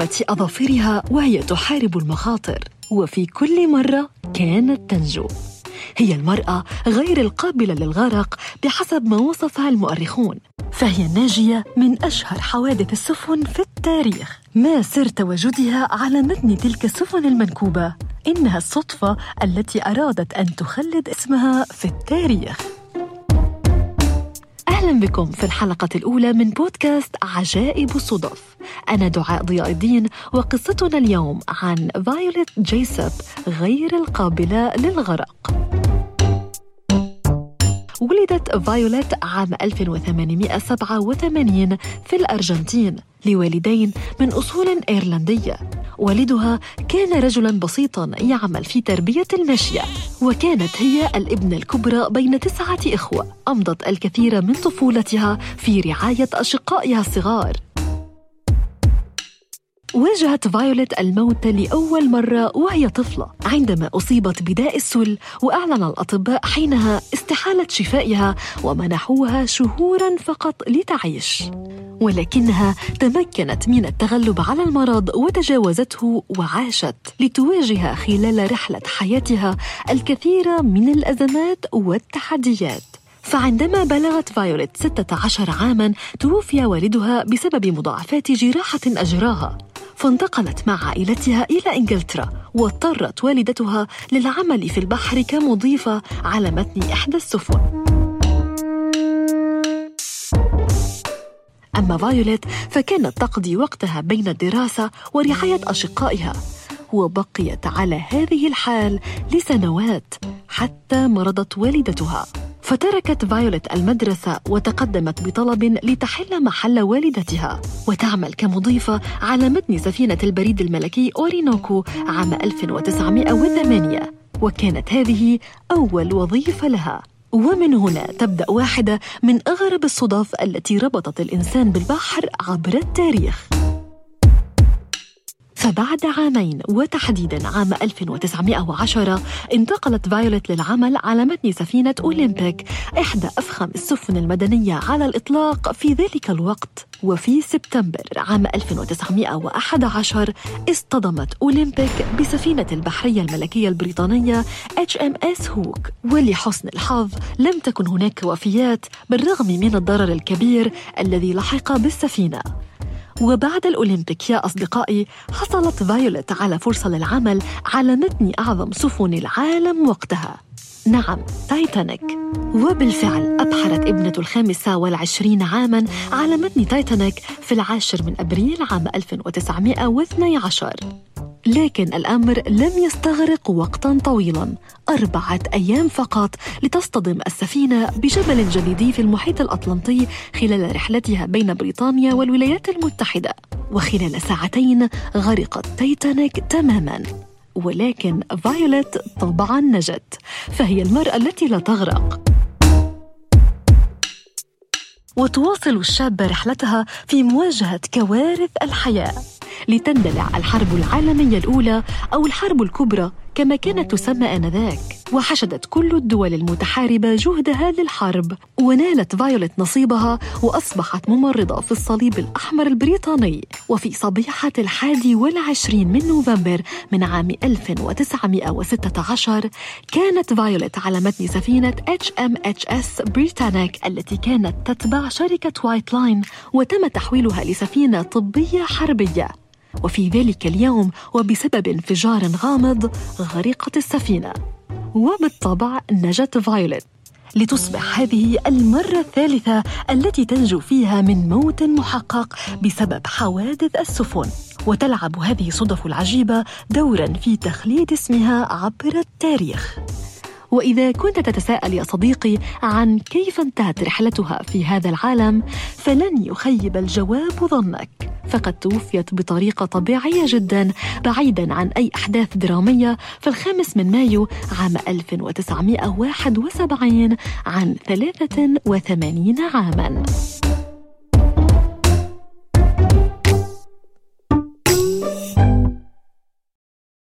بكمامة أظافرها وهي تحارب المخاطر. وفي كل مرة كانت تنجو. هي المرأة غير القابلة للغرق بحسب ما وصفها المؤرخون. فهي الناجية من أشهر حوادث السفن في التاريخ. ما سر تواجدها على متن تلك السفن المنكوبة؟ إنها الصدفة التي أرادت أن تخلد اسمها في التاريخ. أهلا بكم في الحلقة الأولى من بودكاست عجائب الصدف. أنا دعاء ضياء الدين وقصتنا اليوم عن فايوليت جيسب غير القابلة للغرق. ولدت فايوليت عام 1887 في الأرجنتين لوالدين من أصول إيرلندية. والدها كان رجلا بسيطا يعمل في تربية المشية وكانت هي الابنة الكبرى بين تسعة إخوة أمضت الكثير من طفولتها في رعاية أشقائها الصغار. واجهت فايوليت الموت لأول مرة وهي طفلة. عندما أصيبت بداء السل وأعلن الأطباء حينها استحالة شفائها ومنحوها شهورا فقط لتعيش. ولكنها تمكنت من التغلب على المرض وتجاوزته وعاشت لتواجه خلال رحلة حياتها الكثير من الأزمات والتحديات. فعندما بلغت فايوليت 16 عاما توفي والدها بسبب مضاعفات جراحة أجراها. فانتقلت مع عائلتها إلى إنجلترا واضطرت والدتها للعمل في البحر كمضيفة على متن إحدى السفن. أما فايوليت فكانت تقضي وقتها بين الدراسة ورعاية أشقائها وبقيت على هذه الحال لسنوات حتى مرضت والدتها. فتركت فايوليت المدرسة وتقدمت بطلب لتحل محل والدتها. وتعمل كمضيفة على متن سفينة البريد الملكي أورينوكو عام 1908 وكانت هذه أول وظيفة لها. ومن هنا تبدأ واحدة من أغرب الصدف التي ربطت الإنسان بالبحر عبر التاريخ. فبعد عامين وتحديدا عام 1910 انتقلت فايوليت للعمل على متن سفينة أولمبيك إحدى أفخم السفن المدنية على الإطلاق في ذلك الوقت. وفي سبتمبر عام 1911 اصطدمت أولمبيك بسفينة البحرية الملكية البريطانية HMS Hawke ولحسن الحظ لم تكن هناك وفيات بالرغم من الضرر الكبير الذي لحق بالسفينة. وبعد الأولمبيك يا أصدقائي حصلت فايوليت على فرصة للعمل على متن أعظم سفن العالم وقتها. نعم تايتانيك. وبالفعل أبحرت ابنة الخامسة والعشرين عاما على متن تايتانيك في العاشر من أبريل عام 1912 لكن الأمر لم يستغرق وقتا طويلا. أربعة أيام فقط لتصطدم السفينة بجبل جليدي في المحيط الأطلنطي خلال رحلتها بين بريطانيا والولايات المتحدة. وخلال ساعتين غرقت تايتانيك تماما. ولكن فايوليت طبعا نجت. فهي المرأة التي لا تغرق. وتواصل الشابة رحلتها في مواجهة كوارث الحياة. لتندلع الحرب العالمية الأولى أو الحرب الكبرى كما كانت تسمى آنذاك. وحشدت كل الدول المتحاربة جهدها للحرب ونالت فايوليت نصيبها وأصبحت ممرضة في الصليب الأحمر البريطاني. وفي صبيحة الحادي والعشرين من نوفمبر من عام 1916 كانت فايوليت على متن سفينة HMHS بريتانيك التي كانت تتبع شركة White Line وتم تحويلها لسفينة طبية حربية. وفي ذلك اليوم وبسبب انفجار غامض غرقت السفينة. وبالطبع نجت فايوليت لتصبح هذه المرة الثالثة التي تنجو فيها من موت محقق بسبب حوادث السفن. وتلعب هذه الصدف العجيبة دورا في تخليد اسمها عبر التاريخ. وإذا كنت تتساءل يا صديقي عن كيف انتهت رحلتها في هذا العالم فلن يخيب الجواب ظنك. فقد توفيت بطريقة طبيعية جدا بعيدا عن أي أحداث درامية في الخامس من مايو عام 1971 عن 83 عاما.